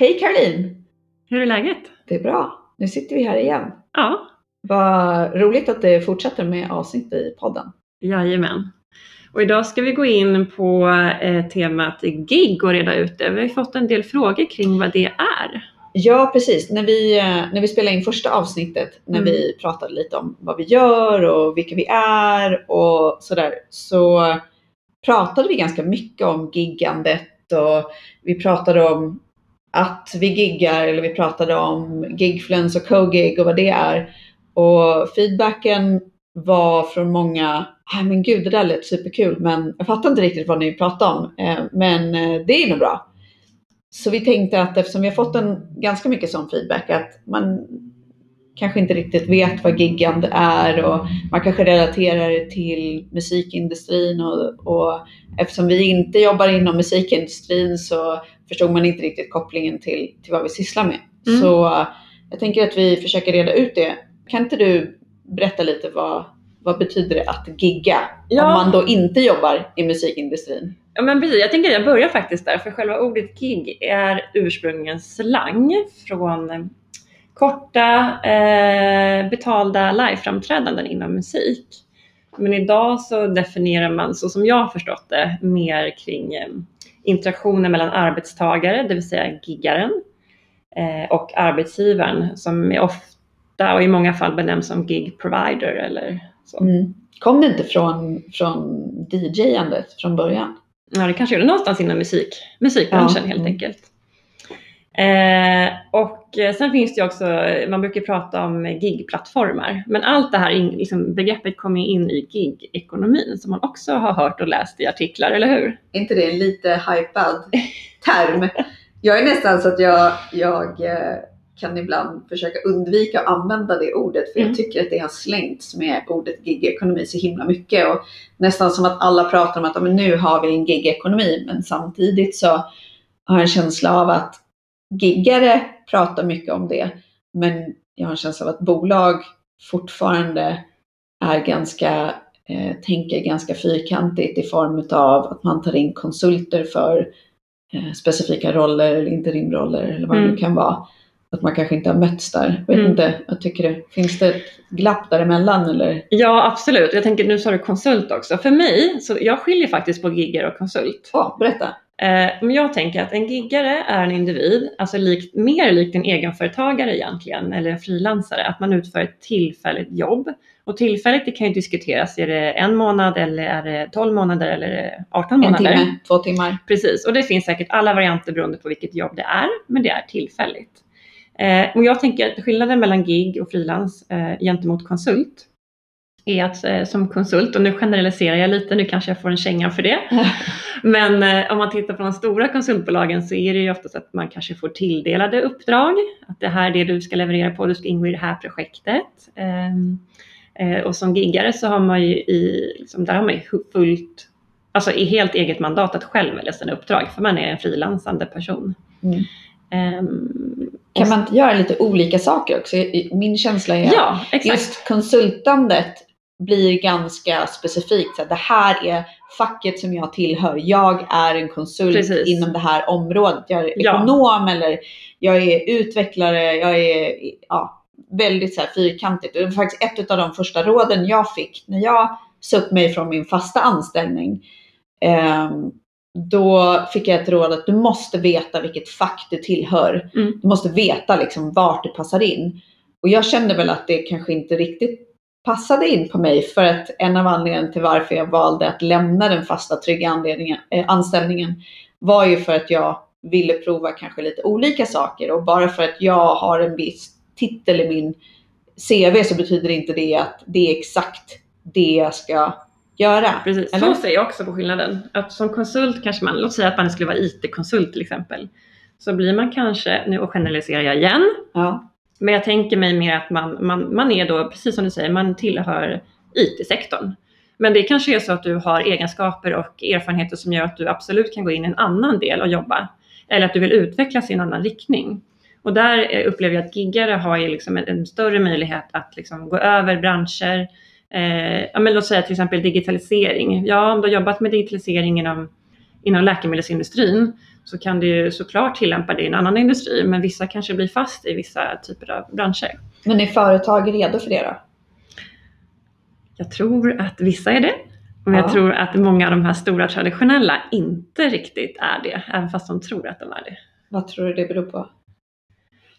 Hej Caroline! Hur är läget? Det är bra. Nu sitter vi här igen. Ja, Vad roligt att det fortsätter med avsnitt i podden. jajamän. Och idag ska vi gå in på eh, temat gig och reda ut det. Vi har fått en del frågor kring vad det är. Ja, precis. När vi, eh, när vi spelade in första avsnittet, när Mm. vi pratade lite om vad vi gör och vilka vi är och sådär, så pratade vi ganska mycket om giggandet och vi pratade om att vi giggar eller vi pratade om gigfluence och co-gig och vad det är. Och feedbacken var från många, nej men gud det där lät superkul men jag fattar inte riktigt vad ni pratar om. Eh, Men eh, det är nog bra. Så vi tänkte att eftersom vi har fått en ganska mycket sån feedback att man kanske inte riktigt vet vad giggande är och man kanske relaterar det till musikindustrin och, och eftersom vi inte jobbar inom musikindustrin så förstod man inte riktigt kopplingen till, till vad vi sysslar med. Mm. Så jag tänker att vi försöker reda ut det. Kan inte du berätta lite vad, vad betyder det att gigga Ja. om man då inte jobbar i musikindustrin? Ja men precis, jag tänker att jag börjar faktiskt där, för själva ordet gig är ursprungligen slang från korta eh, betalda liveframträdanden inom musik. Men idag så definierar man, så som jag har förstått det, mer kring eh, interaktioner mellan arbetstagare, det vill säga giggaren, eh, och arbetsgivaren som är ofta och i många fall benämns som gig provider eller så. Mm. Kom det inte från, från DJ-andet från början? Ja, det kanske gjorde någonstans inom musik, musikbranschen Ja, helt mm. enkelt. Eh, och sen finns det också, man brukar prata om gigplattformar, men allt det här in, liksom, begreppet kommer in i gigekonomin som man också har hört och läst i artiklar, eller hur? Är inte det en lite hypad term? Jag är nästan så att jag, jag eh, kan ibland försöka undvika att använda det ordet för Mm. jag tycker att det har slängts med ordet gigekonomi så himla mycket och nästan som att alla pratar om att "Ja, men nu har vi en gigekonomi men samtidigt så har jag en känsla av att giggare pratar mycket om det men jag har en känsla av att bolag fortfarande är ganska, eh, tänker ganska fyrkantigt i form av att man tar in konsulter för eh, specifika roller eller interimroller eller vad det Mm. nu kan vara. Att man kanske inte har mötts där. Jag vet Mm. inte, jag tycker det. Finns det ett glapp däremellan eller? Ja, absolut. Jag tänker, nu sa du konsult också. För mig, så jag skiljer faktiskt på gigger och konsult. Ja, berätta. Eh, men jag tänker att en giggare är en individ, alltså likt, mer likt en egenföretagare egentligen, eller en frilansare, att man utför ett tillfälligt jobb. Och tillfälligt det kan ju diskuteras, är det en månad eller är det 12 månader eller är det 18 En månader? timme, två timmar. Precis, och det finns säkert alla varianter beroende på vilket jobb det är, men det är tillfälligt. Eh, och jag tänker att skillnaden mellan gig och frilans eh, gentemot konsult är att eh, som konsult, och nu generaliserar jag lite, nu kanske jag får en känga för det, men eh, om man tittar på de stora konsultbolagen så är det ju oftast att man kanske får tilldelade uppdrag, att det här är det du ska leverera på, du ska ingå i det här projektet. Ehm, eh, och som giggare så har man ju i, liksom, där har man ju fullt, alltså i helt eget mandat att själv välja sina uppdrag, för man är en frilansande person. Mm. Ehm, Kan man inte göra lite olika saker också? Min känsla är att Ja, exakt. just konsultandet blir ganska specifikt. Så det här är facket som jag tillhör. Jag är en konsult Precis. inom det här området. Jag är Ja. ekonom eller jag är utvecklare. Jag är ja, väldigt så här fyrkantigt. Det var faktiskt ett av de första råden jag fick när jag sa upp mig från min fasta anställning. Ehm, då fick jag ett råd att du måste veta vilket fack du tillhör. Mm. Du måste veta liksom vart du passar in. Och jag kände väl att det kanske inte riktigt passade in på mig för att en av anledningarna till varför jag valde att lämna den fasta trygga eh, anställningen var ju för att jag ville prova kanske lite olika saker och bara för att jag har en viss titel i min CV så betyder inte det att det är exakt det jag ska göra. Precis, Eller? så ser jag också på skillnaden. Att som konsult kanske man, låt säga att man skulle vara IT-konsult till exempel, så blir man kanske, nu generaliserar jag igen, Ja men jag tänker mig mer att man, man, man är då, precis som du säger, man tillhör IT-sektorn. Men det kanske är så att du har egenskaper och erfarenheter som gör att du absolut kan gå in i en annan del och jobba. Eller att du vill utvecklas i en annan riktning. Och där eh, upplever jag att giggare har ju liksom en, en större möjlighet att liksom gå över branscher. Eh, ja, men låt säga till exempel digitalisering. Ja, om du har jobbat med digitalisering inom inom läkemedelsindustrin så kan du ju såklart tillämpa det i en annan industri, men vissa kanske blir fast i vissa typer av branscher. Men är företag redo för det då? Jag tror att vissa är det. Jag Ja. tror att många av de här stora traditionella inte riktigt är det, även fast de tror att de är det. Vad tror du det beror på?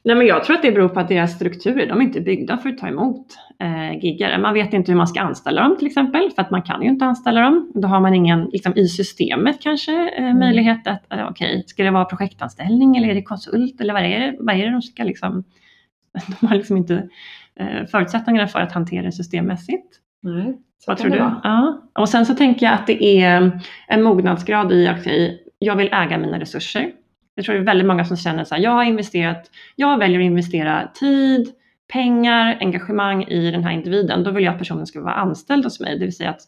Nej, men jag tror att det beror på att deras strukturer, de är inte byggda för att ta emot eh, giggare. Man vet inte hur man ska anställa dem till exempel, för att man kan ju inte anställa dem. Då har man ingen, liksom, i systemet kanske, eh, möjlighet att, eh, okej, ska det vara projektanställning eller är det konsult eller vad är det, vad är det de ska liksom, de har liksom inte eh, förutsättningarna för att hantera det systemmässigt. Nej, Vad tror du? Ja. Och sen så tänker jag att det är en mognadsgrad i att jag vill äga mina resurser. Jag tror det är väldigt många som känner så här, jag har investerat, jag väljer att investera tid, pengar, engagemang i den här individen. Då vill jag att personen ska vara anställd hos mig, det vill säga att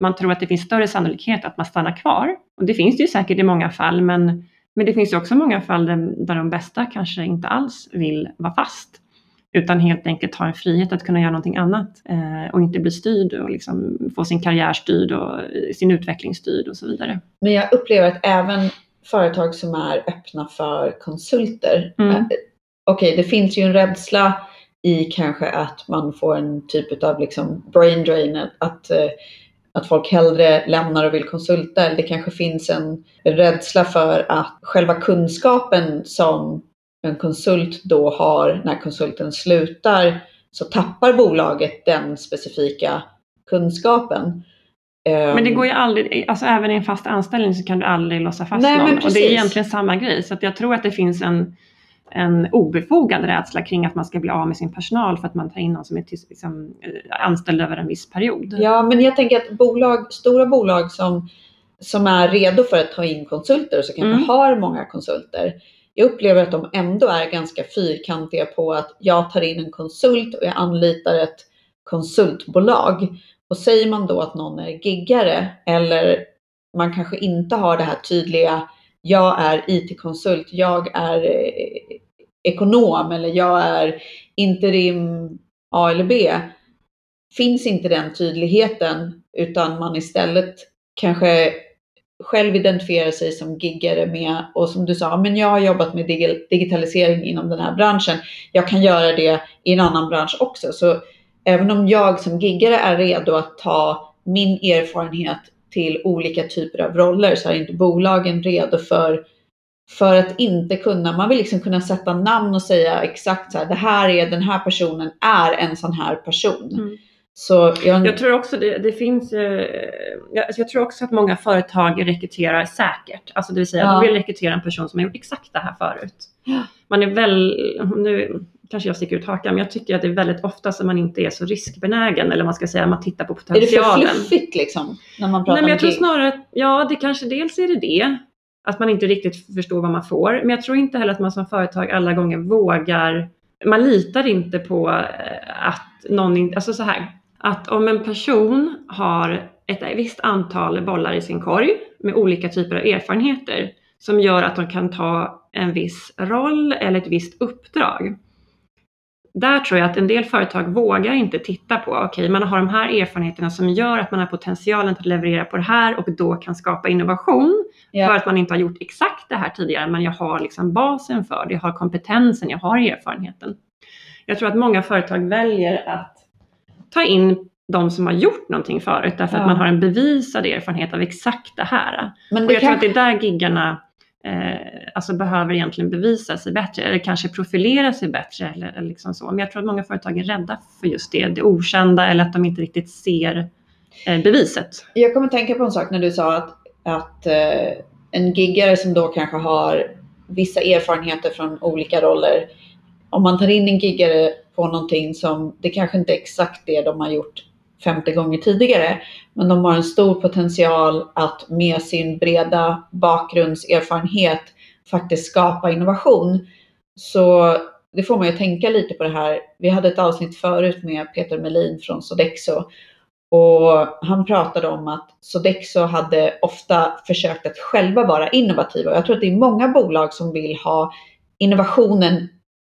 man tror att det finns större sannolikhet att man stannar kvar. Och det finns det ju säkert i många fall, men, men det finns ju också många fall där, där de bästa kanske inte alls vill vara fast utan helt enkelt ha en frihet att kunna göra någonting annat eh, och inte bli styrd och liksom få sin karriär styrd och eh, sin utveckling styrd och så vidare. Men jag upplever att även företag som är öppna för konsulter. Mm. eh, Okej, det finns ju en rädsla i kanske att man får en typ av liksom brain drain, att, eh, att folk hellre lämnar och vill konsulta. Eller det kanske finns en rädsla för att själva kunskapen som en konsult då har när konsulten slutar så tappar bolaget den specifika kunskapen. Men det Ehm, går ju aldrig, alltså även i en fast anställning så kan du aldrig låsa fast Nej, någon. Och det är egentligen samma grej. Så jag tror att det finns en, en obefogad rädsla kring att man ska bli av med sin personal för att man tar in någon som är liksom, eh, anställd över en viss period. Ja, men jag tänker att bolag, stora bolag som, som är redo för att ta in konsulter och som kanske Mm. har många konsulter. Jag upplever att de ändå är ganska fyrkantiga på att jag tar in en konsult och jag anlitar ett konsultbolag. Och säger man då att någon är giggare eller man kanske inte har det här tydliga jag är IT-konsult, jag är eh, ekonom eller jag är interim A eller B finns inte den tydligheten utan man istället kanske själv identifierar sig som giggare med och som du sa, men jag har jobbat med digitalisering inom den här branschen. Jag kan göra det i en annan bransch också. Så även om jag som giggare är redo att ta min erfarenhet till olika typer av roller så är inte bolagen redo för för att inte kunna, man vill liksom kunna sätta namn och säga exakt så här, det här är, den här personen är en sån här person. Mm. Så jag, Jag tror också det, det finns, eh, jag, jag tror också att många företag rekryterar säkert. Alltså det vill säga Ja. de vill rekrytera en person som har gjort exakt det här förut. Man är väl, nu kanske jag sticker ut hakan, men jag tycker att det är väldigt ofta som man inte är så riskbenägen eller man ska säga man tittar på är det för potentialen. fluffigt liksom? När man pratar Nej, men jag tror snarare att, ja det kanske dels är det det, att man inte riktigt förstår vad man får. Men jag tror inte heller att man som företag alla gånger vågar, man litar inte på eh, att någon, alltså så här, att om en person har ett visst antal bollar i sin korg med olika typer av erfarenheter som gör att de kan ta en viss roll eller ett visst uppdrag. Där tror jag att en del företag vågar inte titta på, okej, man har de här erfarenheterna som gör att man har potentialen att leverera på det här och då kan skapa innovation för Ja. att man inte har gjort exakt det här tidigare, men jag har liksom basen för det, jag har kompetensen, jag har erfarenheten. Jag tror att många företag väljer att ta in de som har gjort någonting förut, därför Ja. att man har en bevisad erfarenhet av exakt det här. Men Och det jag tror kan, att det är där giggarna Eh, alltså behöver egentligen bevisa sig bättre, eller kanske profilera sig bättre. Eller, eller liksom så. Men jag tror att många företag är rädda för just det, det okända, eller att de inte riktigt ser eh, beviset. jag kommer tänka på en sak när du sa att, att eh, en giggare som då kanske har vissa erfarenheter från olika roller. Om man tar in en giggare på någonting som det kanske inte är exakt det de har gjort 50 gånger tidigare. Men de har en stor potential att med sin breda bakgrundserfarenhet faktiskt skapa innovation. Så det får man ju tänka lite på det här. Vi hade ett avsnitt förut med Peter Melin från Sodexo. Och han pratade om att Sodexo hade ofta försökt att själva vara innovativa. Jag tror att det är många bolag som vill ha innovationen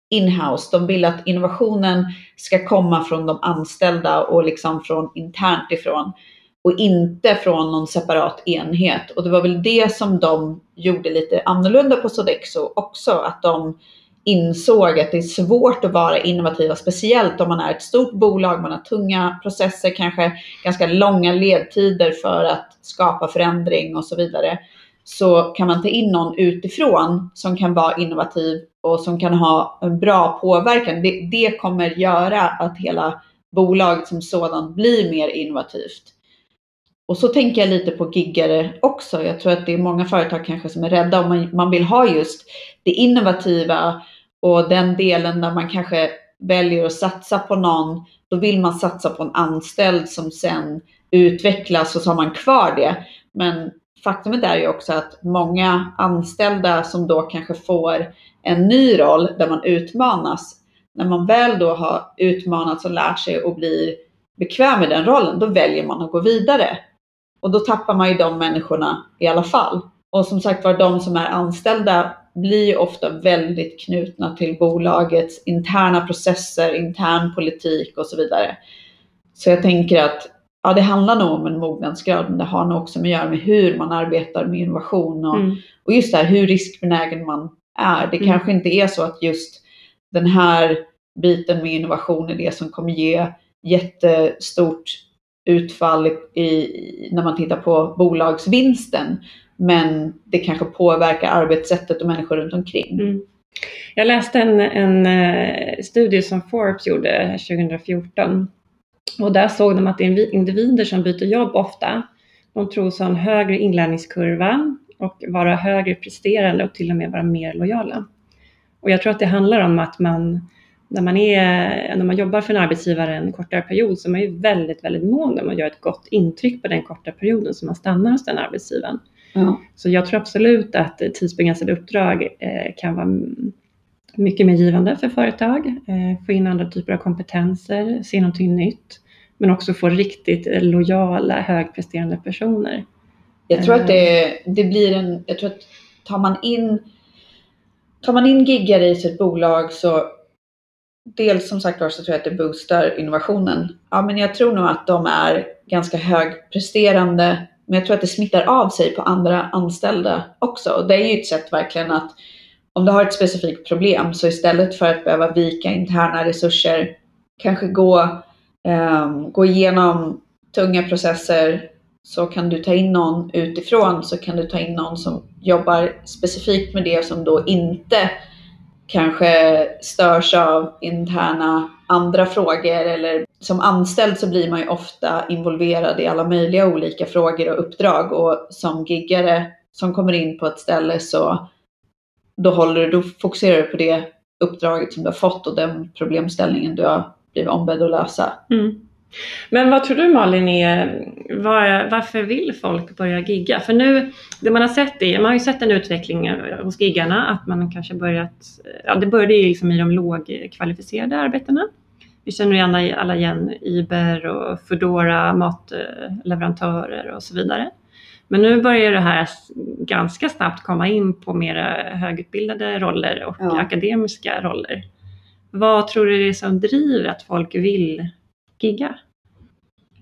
inhouse. De vill att innovationen ska komma från de anställda och liksom från internt ifrån. och inte från någon separat enhet. Och det var väl det som de gjorde lite annorlunda på Sodexo också, att de insåg att det är svårt att vara innovativa, speciellt om man är ett stort bolag, man har tunga processer, kanske ganska långa ledtider för att skapa förändring och så vidare. Så kan man ta in någon utifrån som kan vara innovativ och som kan ha en bra påverkan. Det, det kommer göra att hela bolaget som sådant blir mer innovativt. Och så tänker jag lite på giggare också. Jag tror att det är många företag kanske som är rädda om man, man vill ha just det innovativa och den delen där man kanske väljer att satsa på någon. Då vill man satsa på en anställd som sen utvecklas och så har man kvar det. Men faktumet är ju också att många anställda som då kanske får en ny roll där man utmanas. När man väl då har utmanats och lärt sig och blir bekväm med den rollen, då väljer man att gå vidare. Och då tappar man ju de människorna i alla fall. Och som sagt var, de som är anställda blir ofta väldigt knutna till bolagets interna processer, intern politik och så vidare. Så jag tänker att ja, det handlar nog om en mognadsgrad, men det har nog också med att göra med hur man arbetar med innovation och, mm. och just det här hur riskbenägen man är. Det mm. kanske inte är så att just den här biten med innovation är det som kommer ge jättestort utfall i, när man tittar på bolagsvinsten. Men det kanske påverkar arbetssättet och människor runt omkring. Mm. Jag läste en, en eh, studie som Forbes gjorde 2014 och där såg de att individer som byter jobb ofta, de tros ha en högre inlärningskurva och vara högre presterande och till och med vara mer lojala. Och jag tror att det handlar om att man när man, är, när man jobbar för en arbetsgivare en kortare period så är man ju väldigt, väldigt mån om att göra ett gott intryck på den korta perioden som man stannar hos den arbetsgivaren. Ja. Så jag tror absolut att tidsbegränsade uppdrag eh, kan vara mycket mer givande för företag, eh, få in andra typer av kompetenser, se någonting nytt, men också få riktigt lojala, högpresterande personer. Jag tror att det, eh. det blir en, jag tror att tar man in, tar man in giggare i sitt bolag så dels som sagt var så tror jag att det boostar innovationen. Ja, men jag tror nog att de är ganska högpresterande, men jag tror att det smittar av sig på andra anställda också. Det är ju ett sätt verkligen att om du har ett specifikt problem så istället för att behöva vika interna resurser, kanske gå, um, gå igenom tunga processer så kan du ta in någon utifrån så kan du ta in någon som jobbar specifikt med det som då inte kanske störs av interna andra frågor eller som anställd så blir man ju ofta involverad i alla möjliga olika frågor och uppdrag och som giggare som kommer in på ett ställe så då, håller, då fokuserar du på det uppdraget som du har fått och den problemställningen du har blivit ombedd att lösa. Mm. Men vad tror du Malin är, var, varför vill folk börja gigga? För nu, det man har sett är, man har ju sett en utveckling hos giggarna, att man kanske börjat, ja det började ju liksom i de lågkvalificerade arbetena. Vi känner ju alla igen Uber och Foodora, matleverantörer och så vidare. Men nu börjar det här ganska snabbt komma in på mera högutbildade roller och ja. akademiska roller. Vad tror du det är som driver att folk vill gigga?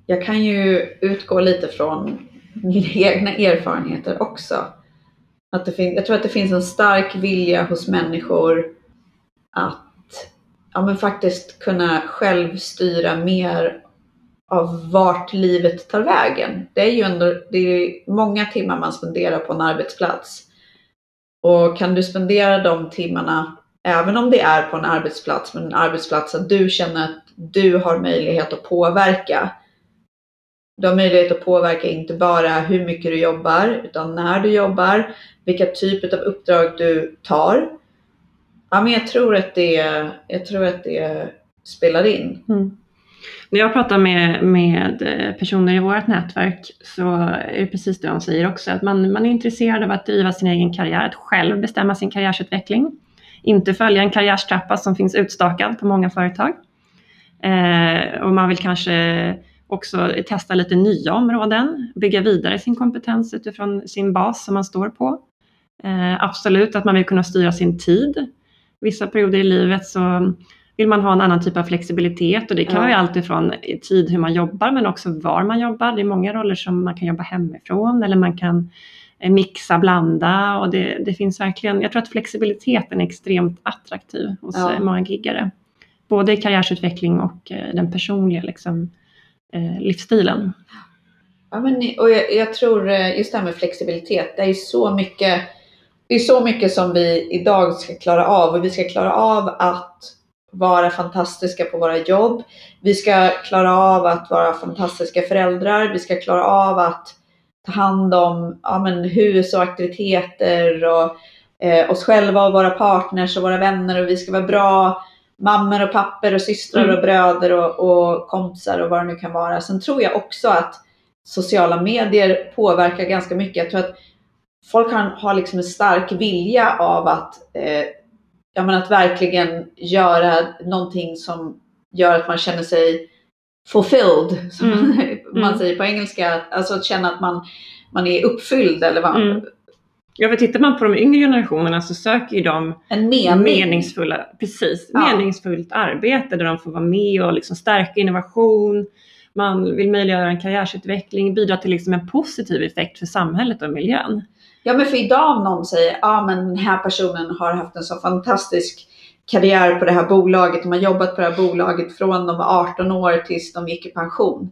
Jag kan ju utgå lite från mina egna erfarenheter också. Att det jag tror att det finns en stark vilja hos människor att ja, men faktiskt kunna själv styra mer av vart livet tar vägen. Det är ju ändå det är många timmar man spenderar på en arbetsplats. Och kan du spendera de timmarna, även om det är på en arbetsplats, men en arbetsplats där du känner att du har möjlighet att påverka. Du har möjlighet att påverka inte bara hur mycket du jobbar, utan när du jobbar, vilka typer av uppdrag du tar. Ja, men jag tror att det, jag tror att det spelar in. Mm. När jag pratar med, med eh, personer i vårt nätverk så är det precis det de säger också, att man, man är intresserad av att driva sin egen karriär, att själv bestämma sin karriärsutveckling. Inte följa en karriärstrappa som finns utstakad på många företag. Eh, och man vill kanske också testa lite nya områden, bygga vidare sin kompetens utifrån sin bas som man står på. Eh, absolut att man vill kunna styra sin tid. Vissa perioder i livet så vill man ha en annan typ av flexibilitet och det kan Ja. vara ju allt ifrån i tid hur man jobbar men också var man jobbar. Det är många roller som man kan jobba hemifrån eller man kan eh, mixa, blanda och det, det finns verkligen, jag tror att flexibiliteten är extremt attraktiv hos Ja. eh, många giggare. Både i karriärsutveckling och eh, den personliga liksom, livsstilen. Ja, men, och jag, jag tror just det här med flexibilitet, det är så mycket, det är så mycket som vi idag ska klara av och vi ska klara av att vara fantastiska på våra jobb. Vi ska klara av att vara fantastiska föräldrar. Vi ska klara av att ta hand om ja, men, hus och aktiviteter och eh, oss själva och våra partners och våra vänner och vi ska vara bra mammor och papper och systrar Mm. och bröder och, och kompisar och vad det nu kan vara. Sen tror jag också att sociala medier påverkar ganska mycket. Jag tror att folk har, har liksom en stark vilja av att, eh, ja, men att verkligen göra någonting som gör att man känner sig fulfilled, som Mm. man Mm. säger på engelska. Alltså att känna att man, man är uppfylld eller vad, Mm. Ja, för tittar man på de yngre generationerna så söker ju de en mening. meningsfulla, precis, Ja. meningsfullt arbete där de får vara med och liksom stärka innovation. Man vill möjliggöra en karriärsutveckling, bidra till liksom en positiv effekt för samhället och miljön. Ja men för idag om någon säger, ja men den här personen har haft en så fantastisk karriär på det här bolaget, de har jobbat på det här bolaget från de var 18 år tills de gick i pension.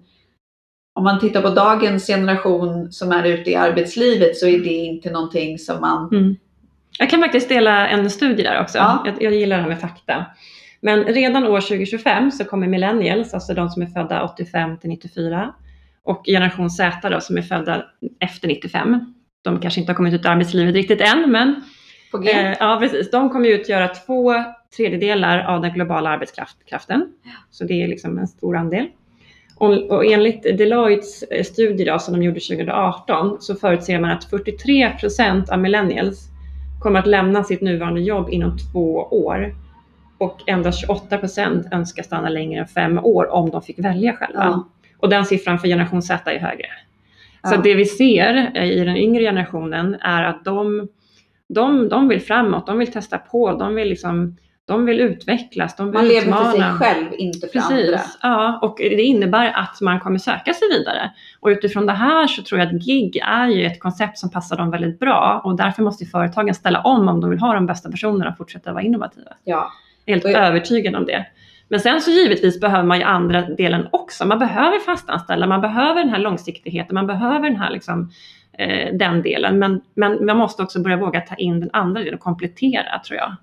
Om man tittar på dagens generation som är ute i arbetslivet så är det inte någonting som man... Jag kan faktiskt dela en studie där också. Ja. Jag, jag gillar det här med fakta. Men redan år 2025 så kommer millennials, alltså de som är födda 85 till 94 och generation Z då, som är födda efter 95. De kanske inte har kommit ut i arbetslivet riktigt än, men På G. Eh, ja, precis. De kommer utgöra två tredjedelar av den globala arbetskraften. Så det är liksom en stor andel. Och, och enligt Deloittes eh, studie då, som de gjorde 2018 så förutser man att 43 procent av millennials kommer att lämna sitt nuvarande jobb inom två år. Och endast 28 procent önskar stanna längre än fem år om de fick välja själva. Ja. Och den siffran för generation Z är högre. Så det vi ser eh, i den yngre generationen är att de, de, de vill framåt, de vill testa på, de vill, liksom, de vill utvecklas, de vill Man lever för sig utmana. själv, inte för andra. Precis, ja, och det innebär att man kommer söka sig vidare. Och utifrån det här så tror jag att gig är ju ett koncept som passar dem väldigt bra och därför måste företagen ställa om om de vill ha de bästa personerna och fortsätta vara innovativa. Ja. Jag är helt Och jag- övertygad om det. Men sen så givetvis behöver man ju andra delen också. Man behöver fastanställda, man behöver den här långsiktigheten, man behöver den här liksom, eh, den delen. Men, men man måste också börja våga ta in den andra delen och komplettera tror jag.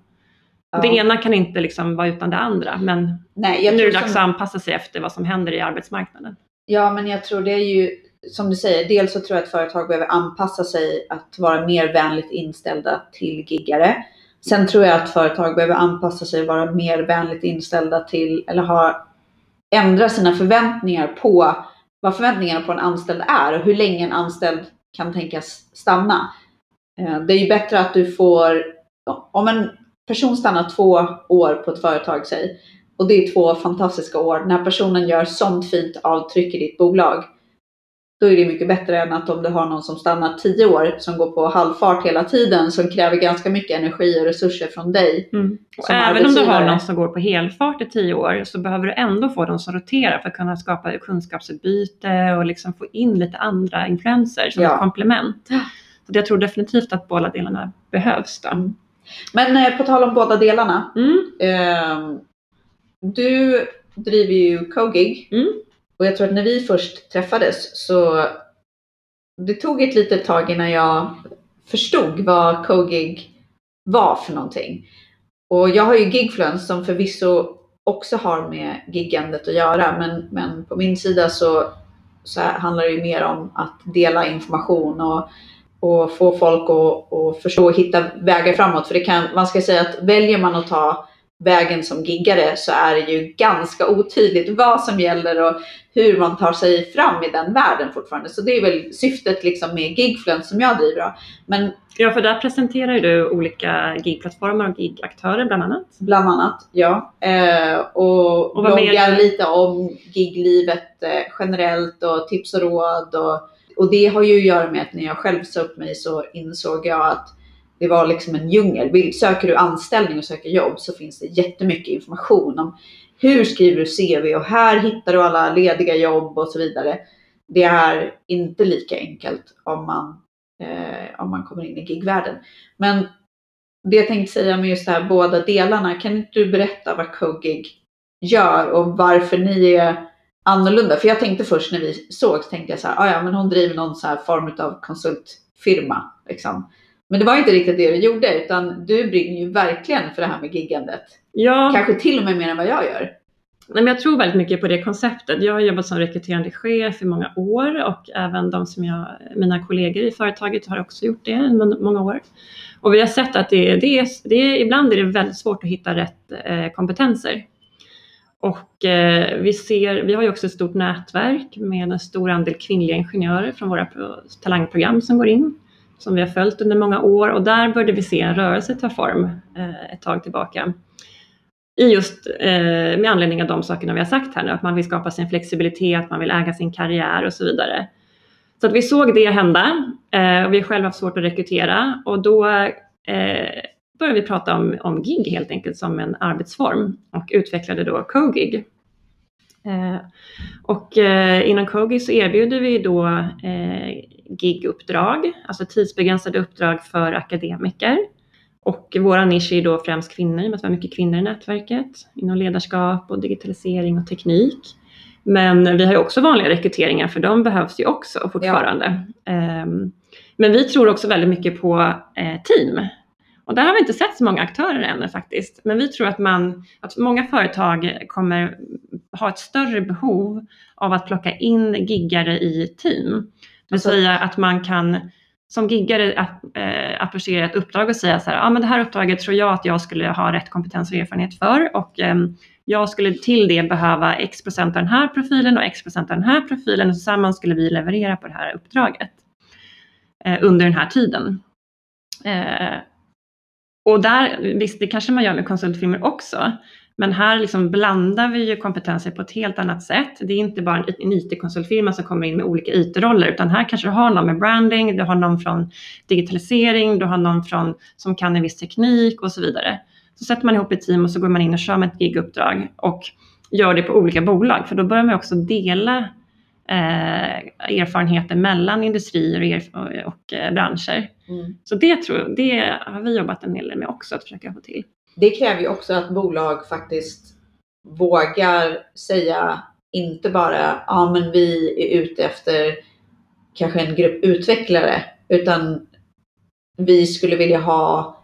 Ja. Det ena kan inte liksom vara utan det andra, men Nej, nu är det dags som- att anpassa sig efter vad som händer i arbetsmarknaden. Ja, men jag tror det är ju som du säger. Dels så tror jag att företag behöver anpassa sig att vara mer vänligt inställda till giggare. Sen tror jag att företag behöver anpassa sig och vara mer vänligt inställda till eller ha ändra sina förväntningar på vad förväntningarna på en anställd är och hur länge en anställd kan tänkas stanna. Eh, det är ju bättre att du får, om en person stannar två år på ett företag, säg, och det är två fantastiska år. när personen gör sånt fint avtryck i ditt bolag. Då är det mycket bättre än att om du har någon som stannar tio år som går på halvfart hela tiden som kräver ganska mycket energi och resurser från dig. Och Som även om du har någon som går på helfart i tio år så behöver du ändå få dem som roterar för att kunna skapa kunskapsutbyte och liksom få in lite andra influenser som Ja. ett komplement. Så jag tror definitivt att båda delarna behövs. Då. Mm. Men eh, på tal om båda delarna. Mm. ehm, du driver ju Cogig. Mm. Och jag tror att när vi först träffades så det tog ett litet tag innan jag förstod vad Cogig var för någonting. Och jag har ju Gigfluence som förvisso också har med giggandet att göra. Men, men på min sida så, så handlar det ju mer om att dela information och, och få folk att, och förstå och hitta vägar framåt. För det kan, man ska säga att väljer man att ta vägen som giggare så är det ju ganska otydligt vad som gäller och hur man tar sig fram i den världen fortfarande. Så det är väl syftet liksom med Gigfluence som jag driver. då. Men Ja, för där presenterar du olika gigplattformar och gigaktörer bland annat. Bland annat, ja. Eh, och Och bloggar lite om giglivet eh, generellt och tips och råd. Och, och det har ju att göra med att när jag själv sa upp mig så insåg jag att det var liksom en djungel. Vill, söker du anställning och söker jobb så finns det jättemycket information om hur skriver du CV och här hittar du alla lediga jobb och så vidare. Det är inte lika enkelt om man, eh, om man kommer in i gigvärlden. Men det jag tänkte säga med just det här båda delarna, kan inte du berätta vad CoGig gör och varför ni är annorlunda? För jag tänkte först när vi såg tänkte jag så här, ah, ja men hon driver någon så här form av konsultfirma. Liksom. Men det var inte riktigt det du gjorde utan du brinner ju verkligen för det här med giggandet. Ja, Kanske till och med mer än vad jag gör. Nej, men jag tror väldigt mycket på det konceptet. Jag har jobbat som rekryterande chef i många år och även de som jag, mina kollegor i företaget har också gjort det i många år. Och vi har sett att det, det, är, det är, ibland är det väldigt svårt att hitta rätt eh, kompetenser. Och eh, vi, ser, vi har ju också ett stort nätverk med en stor andel kvinnliga ingenjörer från våra talangprogram som går in, som vi har följt under många år och där började vi se en rörelse ta form eh, ett tag tillbaka i just eh, med anledning av de sakerna vi har sagt här nu, att man vill skapa sin flexibilitet, man vill äga sin karriär och så vidare. Så att vi såg det hända eh, och vi har själva haft svårt att rekrytera och då eh, började vi prata om, om gig helt enkelt som en arbetsform och utvecklade då CoGig. Eh, och eh, inom CoGig så erbjuder vi då eh, giguppdrag, alltså tidsbegränsade uppdrag för akademiker och vår nisch är då främst kvinnor, med att vi har mycket kvinnor i nätverket inom ledarskap och digitalisering och teknik. Men vi har ju också vanliga rekryteringar för de behövs ju också fortfarande. Ja. Ehm, men vi tror också väldigt mycket på eh, team. Och där har vi inte sett så många aktörer ännu faktiskt. Men vi tror att, man, att många företag kommer ha ett större behov av att plocka in giggare i team. Det vill alltså, säga att man kan som giggare äh, approchera ett uppdrag och säga så här, ja ah, men det här uppdraget tror jag att jag skulle ha rätt kompetens och erfarenhet för och eh, jag skulle till det behöva x procent av den här profilen och x procent av den här profilen och tillsammans skulle vi leverera på det här uppdraget eh, under den här tiden. Eh, och där, visst det kanske man gör med konsultfirmor också, men här liksom blandar vi ju kompetenser på ett helt annat sätt. Det är inte bara en IT-konsultfirma som kommer in med olika IT-roller, utan här kanske du har någon med branding, du har någon från digitalisering, du har någon från, som kan en viss teknik och så vidare. Så sätter man ihop ett team och så går man in och kör med ett giguppdrag och gör det på olika bolag, för då börjar man också dela eh, erfarenheter mellan industrier och, och eh, branscher. Mm. Så det, tror, det har vi jobbat en hel del med också, att försöka få till det kräver ju också att bolag faktiskt vågar säga inte bara ja men vi är ute efter kanske en grupp utvecklare utan vi skulle vilja ha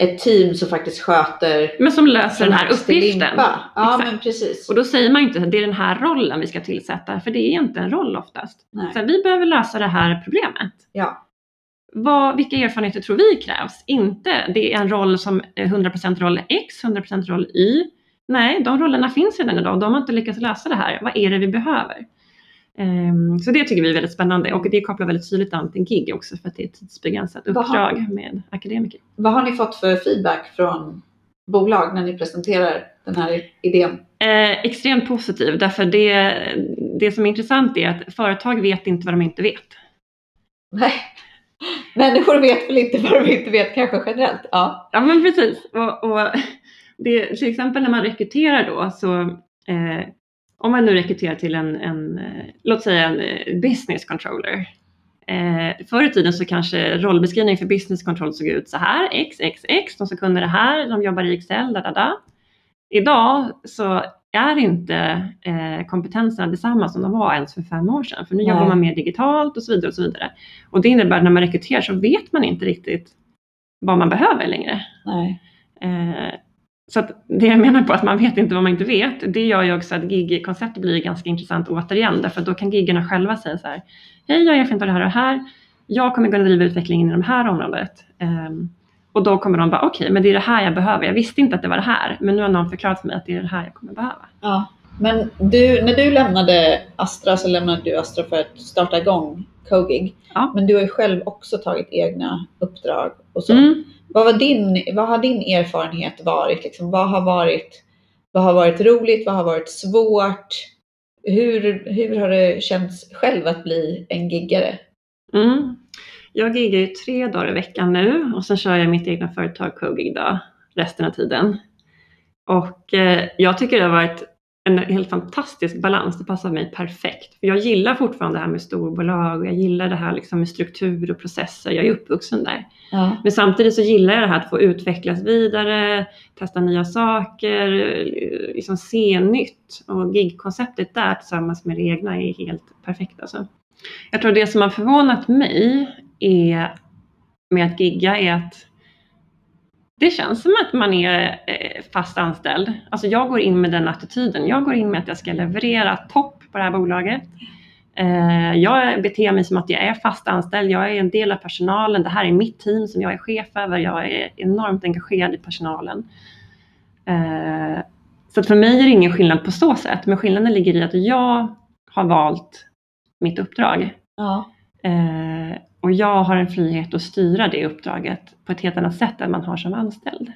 ett team som faktiskt sköter Men som löser den här uppgiften. Ja Exakt. men precis. Och då säger man inte att det är den här rollen vi ska tillsätta för det är inte en roll oftast. Nej. Så vi behöver lösa det här problemet. Ja vad, vilka erfarenheter tror vi krävs? Inte det är en roll som 100% roll X, 100% roll Y. Nej, de rollerna finns redan idag. De har inte lyckats lösa det här. Vad är det vi behöver? Um, så det tycker vi är väldigt spännande och det kopplar väldigt tydligt an till gig också för att det är ett tidsbegränsat uppdrag har, med akademiker. Vad har ni fått för feedback från bolag när ni presenterar den här idén? Eh, extremt positiv därför det, det som är intressant är att företag vet inte vad de inte vet. Nej. Människor vet väl inte vad de inte vet kanske generellt. Ja, ja men precis. Och, och det, till exempel när man rekryterar då så eh, om man nu rekryterar till en, en eh, låt säga en eh, business controller. Eh, förr i tiden så kanske rollbeskrivningen för business control såg ut så här, x, x, x, de som kunde det här, de jobbar i Excel, da, da, da. Idag så är inte eh, kompetenserna detsamma som de var ens för fem år sedan. För nu Nej. jobbar man mer digitalt och så vidare. Och så vidare. Och det innebär att när man rekryterar så vet man inte riktigt vad man behöver längre. Eh, så det jag menar på att man vet inte vad man inte vet, det gör ju också att gig-konceptet blir ganska intressant återigen, därför att då kan giggarna själva säga så här, hej jag är erfarenhet av det här och det här, jag kommer kunna driva utvecklingen i det här området. Um, och då kommer de bara, okej, okay, men det är det här jag behöver. Jag visste inte att det var det här, men nu har någon förklarat för mig att det är det här jag kommer behöva. Ja, men du, när du lämnade Astra så lämnade du Astra för att starta igång Cogig. Ja. Men du har ju själv också tagit egna uppdrag och så. Mm. Vad, var din, vad har din erfarenhet varit? Liksom, vad, har varit vad har varit roligt? Vad har varit svårt? Hur, hur har det känts själv att bli en giggare? Mm. Jag giggar ju tre dagar i veckan nu och sen kör jag mitt egna företag CoGig då, resten av tiden. Och eh, jag tycker det har varit en helt fantastisk balans. Det passar mig perfekt. För jag gillar fortfarande det här med storbolag och jag gillar det här liksom med struktur och processer. Jag är uppvuxen där. Ja. Men samtidigt så gillar jag det här att få utvecklas vidare, testa nya saker, liksom se nytt. Och gigkonceptet där tillsammans med det egna är helt perfekt. Alltså. Jag tror det som har förvånat mig är med att gigga är att det känns som att man är eh, fast anställd. Alltså jag går in med den attityden. Jag går in med att jag ska leverera topp på det här bolaget. Eh, jag beter mig som att jag är fast anställd. Jag är en del av personalen. Det här är mitt team som jag är chef över. Jag är enormt engagerad i personalen. Eh, så för mig är det ingen skillnad på så sätt. Men skillnaden ligger i att jag har valt mitt uppdrag. Ja. Och jag har en frihet att styra det uppdraget på ett helt annat sätt än man har som anställd.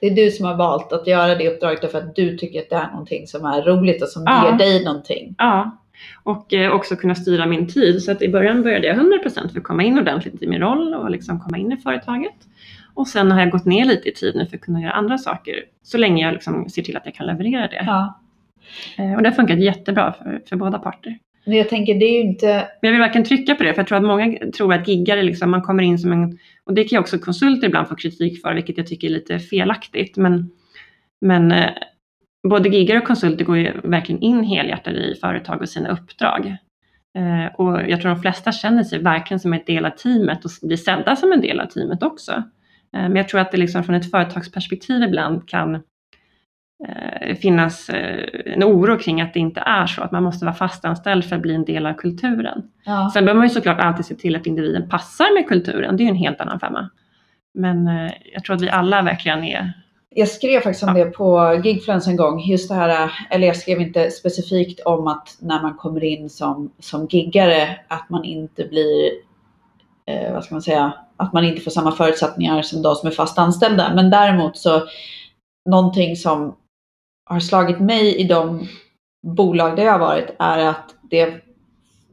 Det är du som har valt att göra det uppdraget därför att du tycker att det är någonting som är roligt och som Ja. ger dig någonting. Ja, och eh, också kunna styra min tid. Så att i början började jag 100% för att komma in ordentligt i min roll och liksom komma in i företaget. Och sen har jag gått ner lite i tid nu för att kunna göra andra saker. Så länge jag liksom ser till att jag kan leverera det. Ja. Eh, Och det har funkat jättebra för, för båda parter. Men jag tänker det är ju inte, Men jag vill verkligen trycka på det, för jag tror att många tror att giggare, liksom, man kommer in som en, och det kan ju också konsulter ibland få kritik för, vilket jag tycker är lite felaktigt. Men, men eh, både giggare och konsulter går ju verkligen in helhjärtat i företag och sina uppdrag. Eh, och jag tror de flesta känner sig verkligen som en del av teamet och blir sedda som en del av teamet också. Eh, men jag tror att det liksom från ett företagsperspektiv ibland kan finnas eh, en oro kring att det inte är så, att man måste vara fastanställd för att bli en del av kulturen. ja. Sen behöver man ju såklart alltid se till att individen passar med kulturen, det är ju en helt annan femma. Men eh, jag tror att vi alla verkligen är, Jag skrev faktiskt om det på Gigfluence en gång. Just det här, eller jag skrev inte specifikt om att när man kommer in som, som giggare att man inte blir, eh, vad ska man säga, att man inte får samma förutsättningar som de som är fast anställda. Men däremot så, någonting som har slagit mig i de bolag där jag har varit är att det,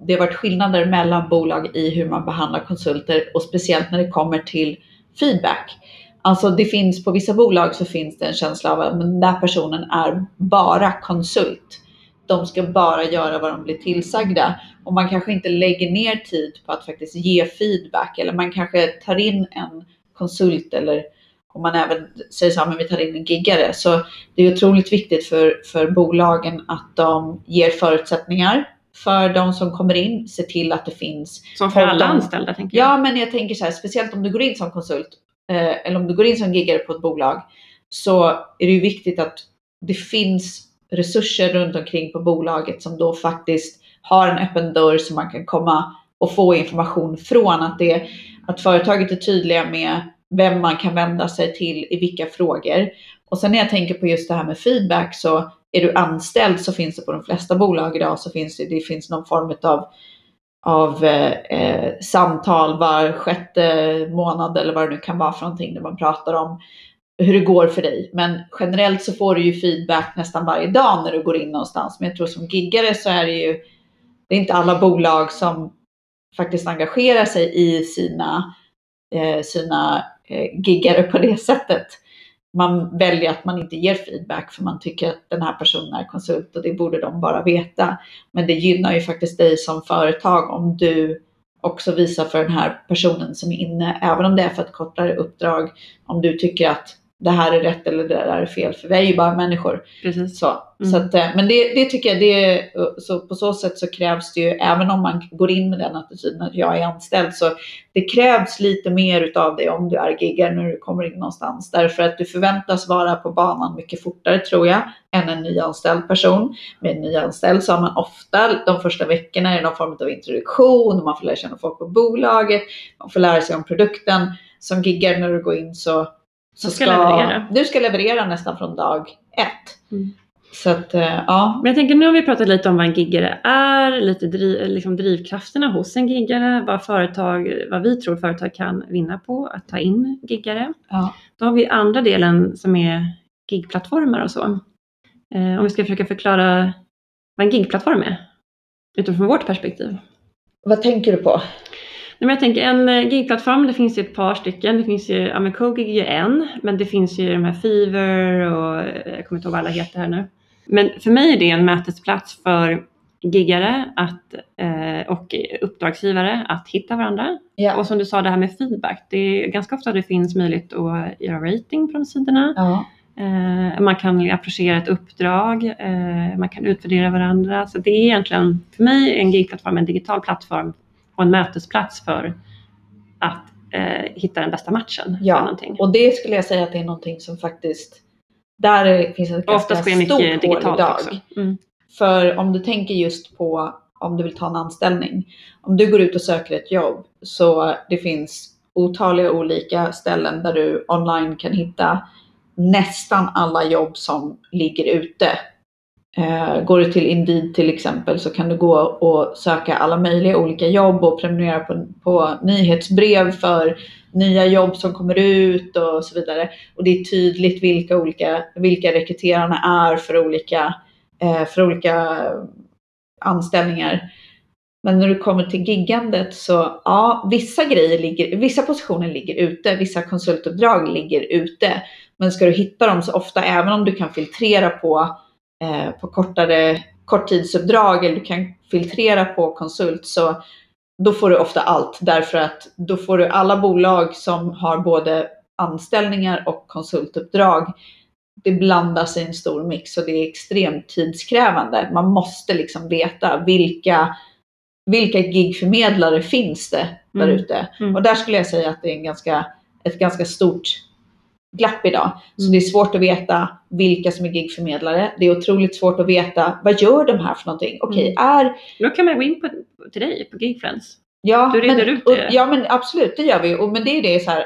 det har varit skillnader mellan bolag i hur man behandlar konsulter och speciellt när det kommer till feedback. Alltså det finns på vissa bolag så finns det en känsla av att den där personen är bara konsult. De ska bara göra vad de blir tillsagda och man kanske inte lägger ner tid på att faktiskt ge feedback eller man kanske tar in en konsult eller om man även säger så här, men vi tar in en giggare. Så det är otroligt viktigt för, för bolagen att de ger förutsättningar för de som kommer in, se till att det finns som för alla anställda tänker jag. Ja, men jag tänker så här, speciellt om du går in som konsult eh, eller om du går in som giggare på ett bolag så är det ju viktigt att det finns resurser runt omkring på bolaget som då faktiskt har en öppen dörr så man kan komma och få information från att det att företaget är tydliga med vem man kan vända sig till i vilka frågor. Och sen när jag tänker på just det här med feedback så är du anställd så finns det på de flesta bolag idag så finns det, det finns någon form av av eh, eh, samtal var sjätte månad eller vad det nu kan vara för någonting där man pratar om hur det går för dig. Men generellt så får du ju feedback nästan varje dag när du går in någonstans. Men jag tror som giggare så är det ju, det är inte alla bolag som faktiskt engagerar sig i sina, eh, sina Eh, giggare på det sättet. Man väljer att man inte ger feedback för man tycker att den här personen är konsult och det borde de bara veta. Men det gynnar ju faktiskt dig som företag om du också visar för den här personen som är inne, även om det är för ett kortare uppdrag, om du tycker att det här är rätt eller det där är fel. För vi är ju bara människor. Precis. Så, Mm. så att, eh, men det, det tycker jag, det, så på så sätt så krävs det ju, även om man går in med den attityden att jag är anställd, så det krävs lite mer utav det om du är giggare när du kommer in någonstans. Därför att du förväntas vara på banan mycket fortare tror jag, än en nyanställd person. Med en nyanställd så har man ofta de första veckorna är det någon form av introduktion, man får lära känna folk på bolaget, man får lära sig om produkten. Som giggare när du går in så Du ska leverera. du ska leverera nästan från dag ett. Mm. Så att, eh, ja. Men jag tänker nu har vi pratat lite om vad en giggare är, lite driv, liksom drivkrafterna hos en giggare, vad, företag, vad vi tror företag kan vinna på att ta in giggare. ja. Då har vi andra delen som är gigplattformar och så. Eh, om vi ska försöka förklara vad en gigplattform är utifrån vårt perspektiv. Vad tänker du på? Men jag tänker en eh, gigplattform, det finns ju ett par stycken. Det finns ju, ja men Cogig är ju en, men det finns ju de här Fever och eh, jag kommer inte ihåg vad alla heter här nu. Men för mig är det en mötesplats för giggare att, eh, och uppdragsgivare att hitta varandra. Ja. Och som du sa, det här med feedback. Det är ganska ofta det finns möjlighet att göra rating på de sidorna. ja. Eh, man kan approchera ett uppdrag, eh, man kan utvärdera varandra. Så det är egentligen, för mig är en gigplattform en digital plattform och en mötesplats för att eh, hitta den bästa matchen Ja, för någonting. Och det skulle jag säga att det är någonting som faktiskt, där finns ett ganska stort hål idag. också. Mm. För om du tänker just på om du vill ta en anställning. Om du går ut och söker ett jobb så det finns otaliga olika ställen där du online kan hitta nästan alla jobb som ligger ute. Eh, går du till Indeed till exempel så kan du gå och söka alla möjliga olika jobb och prenumerera på, på nyhetsbrev för nya jobb som kommer ut och så vidare. Och det är tydligt vilka, olika, vilka rekryterarna är för olika, eh, för olika anställningar. Men när du kommer till giggandet så ja, vissa grejer ligger, vissa positioner ligger ute, vissa konsultuppdrag ligger ute. Men ska du hitta dem så ofta, även om du kan filtrera på, på kortare korttidsuppdrag eller du kan filtrera på konsult så då får du ofta allt därför att då får du alla bolag som har både anställningar och konsultuppdrag. Det blandas i en stor mix och det är extremt tidskrävande. Man måste liksom veta vilka, vilka gigförmedlare finns det där Mm. ute. Mm. Och där skulle jag säga att det är en ganska, ett ganska stort glapp idag. Så Mm. det är svårt att veta vilka som är gigförmedlare. Det är otroligt svårt att veta vad gör de här för någonting. Okej, är Då kan man gå in på, till dig på Gigfriends. Ja, Du reder men, ut och, det. ja men absolut, det gör vi. Och, men det är det så här.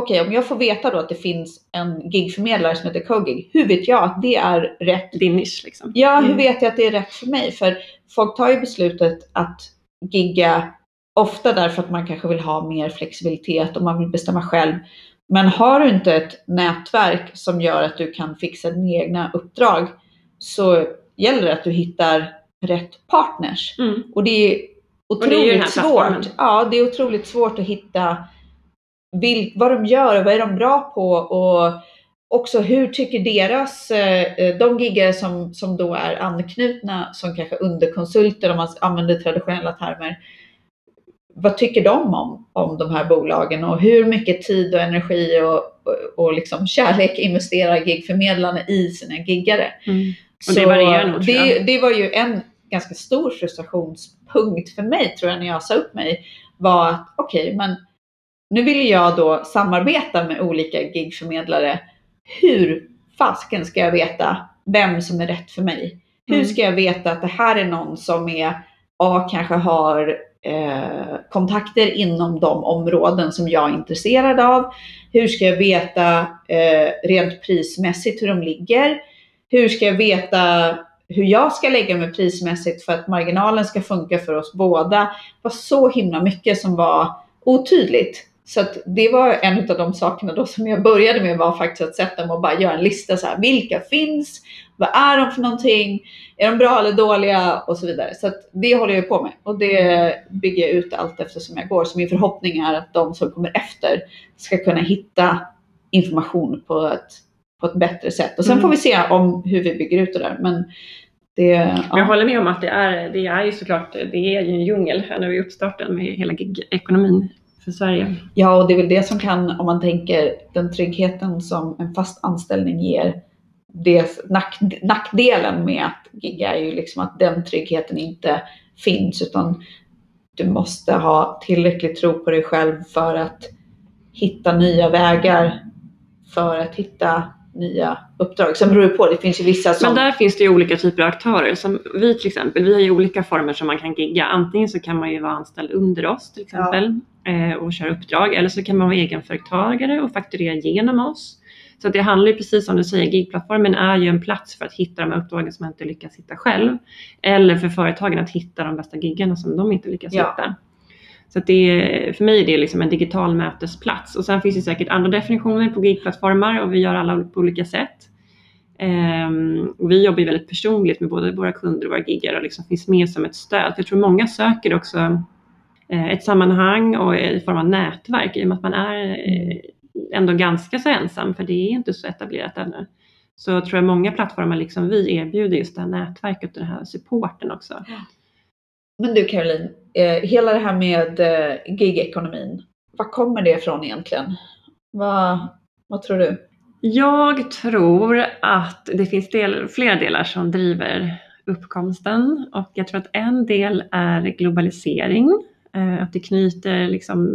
Okej, om jag får veta då att det finns en gigförmedlare som heter Cogig, hur vet jag att det är rätt? Din nisch liksom. Ja, hur Mm. vet jag att det är rätt för mig? För folk tar ju beslutet att gigga ofta därför att man kanske vill ha mer flexibilitet och man vill bestämma själv. Men har du inte ett nätverk som gör att du kan fixa dina egna uppdrag så gäller det att du hittar rätt partners. Mm. Och det är det är otroligt här plattformen. svårt. Ja, det är otroligt svårt att hitta vil, vad de gör och vad är de bra på och också hur tycker deras, eh, de giggare som, som då är anknutna som kanske underkonsulter om man använder traditionella termer. Vad tycker de om, om de här bolagen och hur mycket tid och energi och, och, och liksom kärlek investerar gigförmedlarna i sina giggare? Mm. Och det varierar nog, det, det var ju en ganska stor frustrationspunkt för mig tror jag när jag sa upp mig. Var att okej, men nu vill jag då samarbeta med olika gigförmedlare. Hur fasken ska jag veta vem som är rätt för mig? Hur Mm. ska jag veta att det här är någon som är, A, kanske har eh, kontakter inom de områden som jag är intresserad av? Hur ska jag veta eh, rent prismässigt hur de ligger? Hur ska jag veta hur jag ska lägga mig prismässigt för att marginalen ska funka för oss båda? Det var så himla mycket som var otydligt. Så att det var en av de sakerna då som jag började med var faktiskt att sätta mig och bara göra en lista så här. Vilka finns? Vad är de för någonting? Är de bra eller dåliga? Och så vidare. Så det håller jag på med och det bygger jag ut allt eftersom jag går. Så min förhoppning är att de som kommer efter ska kunna hitta information på ett, på ett bättre sätt. Och sen Mm. får vi se om hur vi bygger ut det där. Men det, Men Jag ja. håller med om att det är, det är ju såklart det är ju en djungel här nu i uppstarten med hela gig-ekonomin för Sverige. ja, och det är väl det som kan, om man tänker den tryggheten som en fast anställning ger. Det, nack, nackdelen med att gigga är ju liksom att den tryggheten inte finns utan du måste ha tillräcklig tro på dig själv för att hitta nya vägar för att hitta nya uppdrag. Sen beror det på, det finns ju vissa som... Men där finns det ju olika typer av aktörer. Som vi till exempel, vi har ju olika former som man kan gigga. Antingen så kan man ju vara anställd under oss till exempel eh, och köra uppdrag. Eller så kan man vara egenföretagare och fakturera genom oss. Så det handlar ju precis som du säger, gigplattformen är ju en plats för att hitta de här uppdragen som man inte lyckas hitta själv. Eller för företagen att hitta de bästa giggarna som de inte lyckas Ja. hitta. Så det för mig är det liksom en digital mötesplats. Och sen finns det säkert andra definitioner på gigplattformar och vi gör alla på olika sätt. Ehm, och vi jobbar ju väldigt personligt med både våra kunder och våra giggare och liksom finns med som ett stöd. Jag tror många söker också eh, ett sammanhang och i form av nätverk i och med att man är eh, ändå ganska så ensam för det är inte så etablerat ännu. Så tror jag många plattformar liksom vi erbjuder just det här nätverket och den här supporten också. Men du Caroline, eh, hela det här med eh, gigekonomin, var kommer det ifrån egentligen? Vad, vad tror du? Jag tror att det finns del, flera delar som driver uppkomsten och jag tror att en del är globalisering. Eh, att det knyter liksom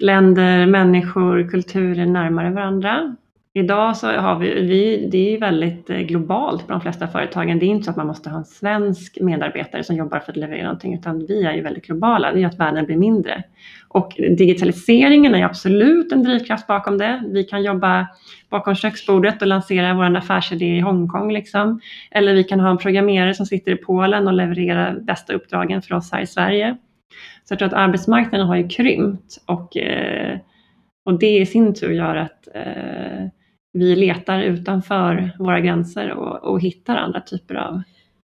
länder, människor, kulturer närmare varandra. Idag så har vi, vi, det är väldigt eh, globalt på de flesta företagen. Det är inte så att man måste ha en svensk medarbetare som jobbar för att leverera någonting, utan vi är ju väldigt globala. Det är att världen blir mindre. Och digitaliseringen är absolut en drivkraft bakom det. Vi kan jobba bakom köksbordet och lansera vår affärsidé i Hongkong. Liksom. Eller vi kan ha en programmerare som sitter i Polen och levererar bästa uppdragen för oss här i Sverige. Så jag tror att arbetsmarknaden har ju krympt och, eh, och det i sin tur gör att eh, vi letar utanför våra gränser och, och hittar andra typer av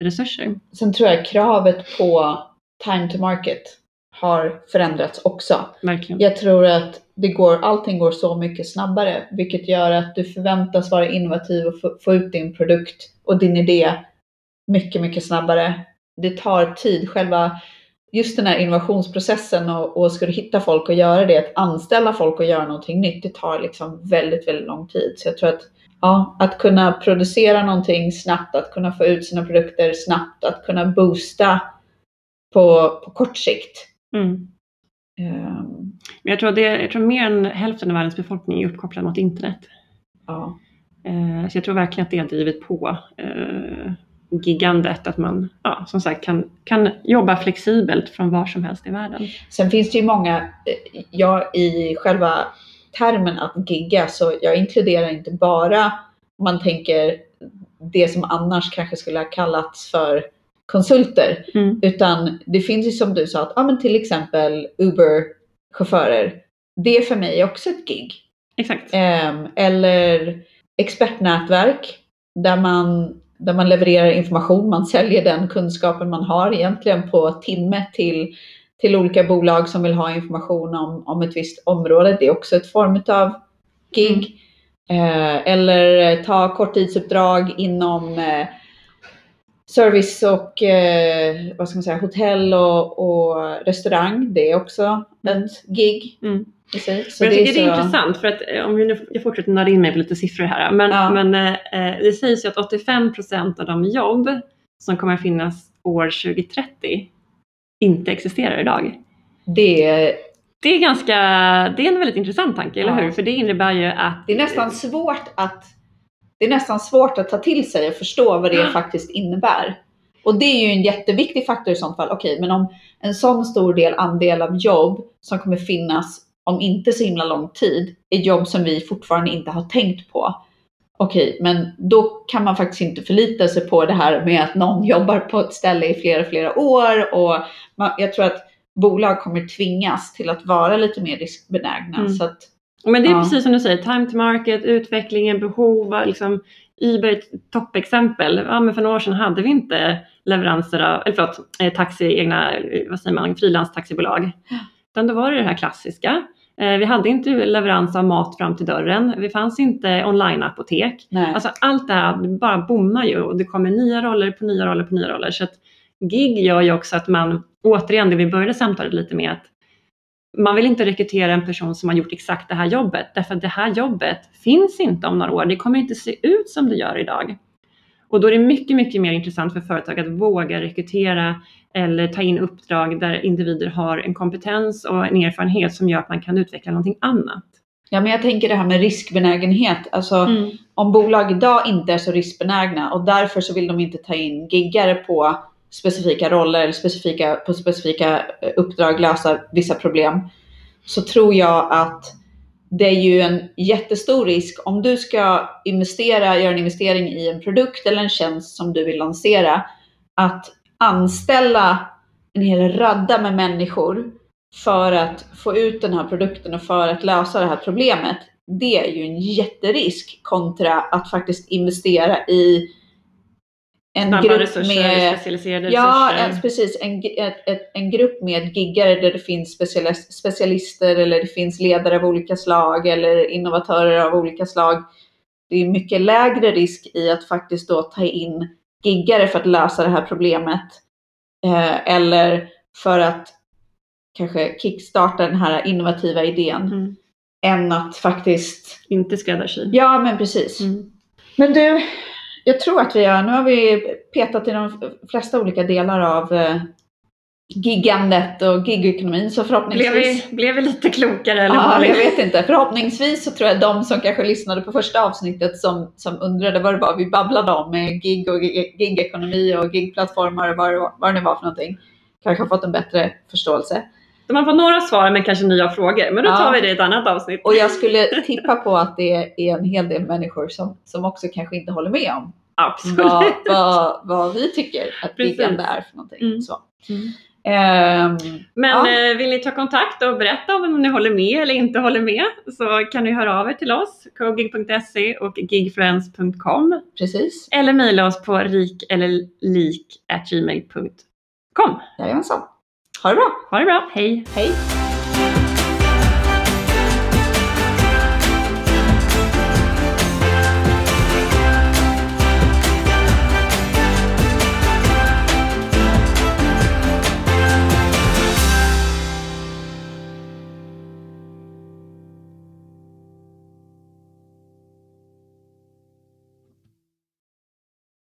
resurser. Sen tror jag kravet på time to market har förändrats också. Verkligen. Jag tror att det går, allting går så mycket snabbare, vilket gör att du förväntas vara innovativ och få, få ut din produkt och din idé mycket, mycket snabbare. Det tar tid. Själva just den här innovationsprocessen och, och ska du hitta folk och göra det, att anställa folk och göra någonting nytt, det tar liksom väldigt, väldigt lång tid. Så jag tror att ja, att kunna producera någonting snabbt, att kunna få ut sina produkter snabbt, att kunna boosta på, på kort sikt. Mm. Um, Men jag tror, det, jag tror mer än hälften av världens befolkning är uppkopplad mot internet. ja. Eh, så jag tror verkligen att det har drivit på eh, gigandet, att man ja, som sagt kan, kan jobba flexibelt från var som helst i världen. Sen finns det ju många, eh, jag i själva termen att gigga, så jag inkluderar inte bara man tänker det som annars kanske skulle ha kallats för konsulter, Mm. utan det finns ju som du sa, att ja, men till exempel Uber-chaufförer, det är för mig också ett gig. Exakt. Ehm, eller expertnätverk där man, där man levererar information, man säljer den kunskapen man har egentligen på timme till, till olika bolag som vill ha information om, om ett visst område. Det är också ett form av gig. Eh, eller ta korttidsuppdrag inom eh, service och eh, vad ska man säga, hotell och, och restaurang. Det är också ett gig. Mm. Så Men jag tycker det är så- intressant för att eh, om vi nu, jag fortsätter nörda in mig på lite siffror här. Men, Ja. men eh, eh, det sägs ju att 85 procent av de jobb som kommer att finnas år 2030 inte existerar idag. Det är, Det är ganska, det är en väldigt intressant tanke, eller Ja. hur? För det innebär ju att det är nästan svårt att det är nästan svårt att ta till sig och förstå vad det Ja. faktiskt innebär. Och det är ju en jätteviktig faktor i sånt fall. Okej, men om en sån stor del andel av jobb som kommer finnas om inte så himla lång tid är jobb som vi fortfarande inte har tänkt på. Okej, men då kan man faktiskt inte förlita sig på det här med att någon jobbar på ett ställe i flera, flera år och man, jag tror att bolag kommer tvingas till att vara lite mer riskbenägna. Mm. Så att, Men det är Ja. precis som du säger, time to market, utvecklingen, behov, liksom Uber är ett toppexempel. Ja, men för några år sedan hade vi inte leveranser av, eller förlåt, eh, taxi, egna, eh, vad säger man, frilanstaxibolag. Utan då var det det här klassiska. Eh, Vi hade inte leverans av mat fram till dörren. Vi fanns inte online-apotek. Alltså allt det här bara bommar ju och det kommer nya roller på nya roller på nya roller. Så att gig gör ju också att man, återigen det vi började samtalet lite med, att man vill inte rekrytera en person som har gjort exakt det här jobbet, därför att det här jobbet finns inte om några år. Det kommer inte se ut som det gör idag. Och då är det mycket, mycket mer intressant för företag att våga rekrytera eller ta in uppdrag där individer har en kompetens och en erfarenhet som gör att man kan utveckla någonting annat. Ja, men jag tänker det här med riskbenägenhet. Alltså, om bolag idag inte är så riskbenägna och därför så vill de inte ta in giggare på specifika roller eller specifika, på specifika eh, uppdrag, lösa vissa problem, så tror jag att det är ju en jättestor risk om du ska investera, göra en investering i en produkt eller en tjänst som du vill lansera, att anställa en hel radda med människor för att få ut den här produkten och för att lösa det här problemet. Det är ju en jätterisk kontra att faktiskt investera i en Snabba grupp resurser, med specialiserade Ja, resurser. en, precis. En, ett, en grupp med giggare där det finns specialis- specialister eller det finns ledare av olika slag eller innovatörer av olika slag. Det är mycket lägre risk i att faktiskt då ta in giggare för att lösa det här problemet. Eh, eller för att kanske kickstarta den här innovativa idén. Mm. Än att faktiskt, Inte skräddarsy. ja men precis. Mm. Men du, jag tror att vi har, nu har vi petat i de flesta olika delar av eh, giggandet och gigekonomin så Blev, förhoppningsvis. vi, blev vi lite klokare eller Ja, jag vet inte. Förhoppningsvis så tror jag de som kanske lyssnade på första avsnittet som, som undrade vad det var vi babblade om med gig och gig- gigekonomi och gigplattformar och vad vad det nu var för någonting. Kanske har fått en bättre förståelse. De har fått några svar men kanske nya frågor. Men då Ja. tar vi det i ett annat avsnitt. Och jag skulle tippa på att det är en hel del människor som, som också kanske inte håller med om Absolut. vad, vad, vad vi tycker att Precis. är för någonting. Mm. Så. Mm. Ehm, Men Ja. eh, vill ni ta kontakt och berätta om ni håller med eller inte håller med så kan ni höra av er till oss, kogig.se och gigfluence.com precis, eller mejla oss på rik eller lik gmail.com. jajamensan. Ha det bra. Ha det bra, hej! Hej!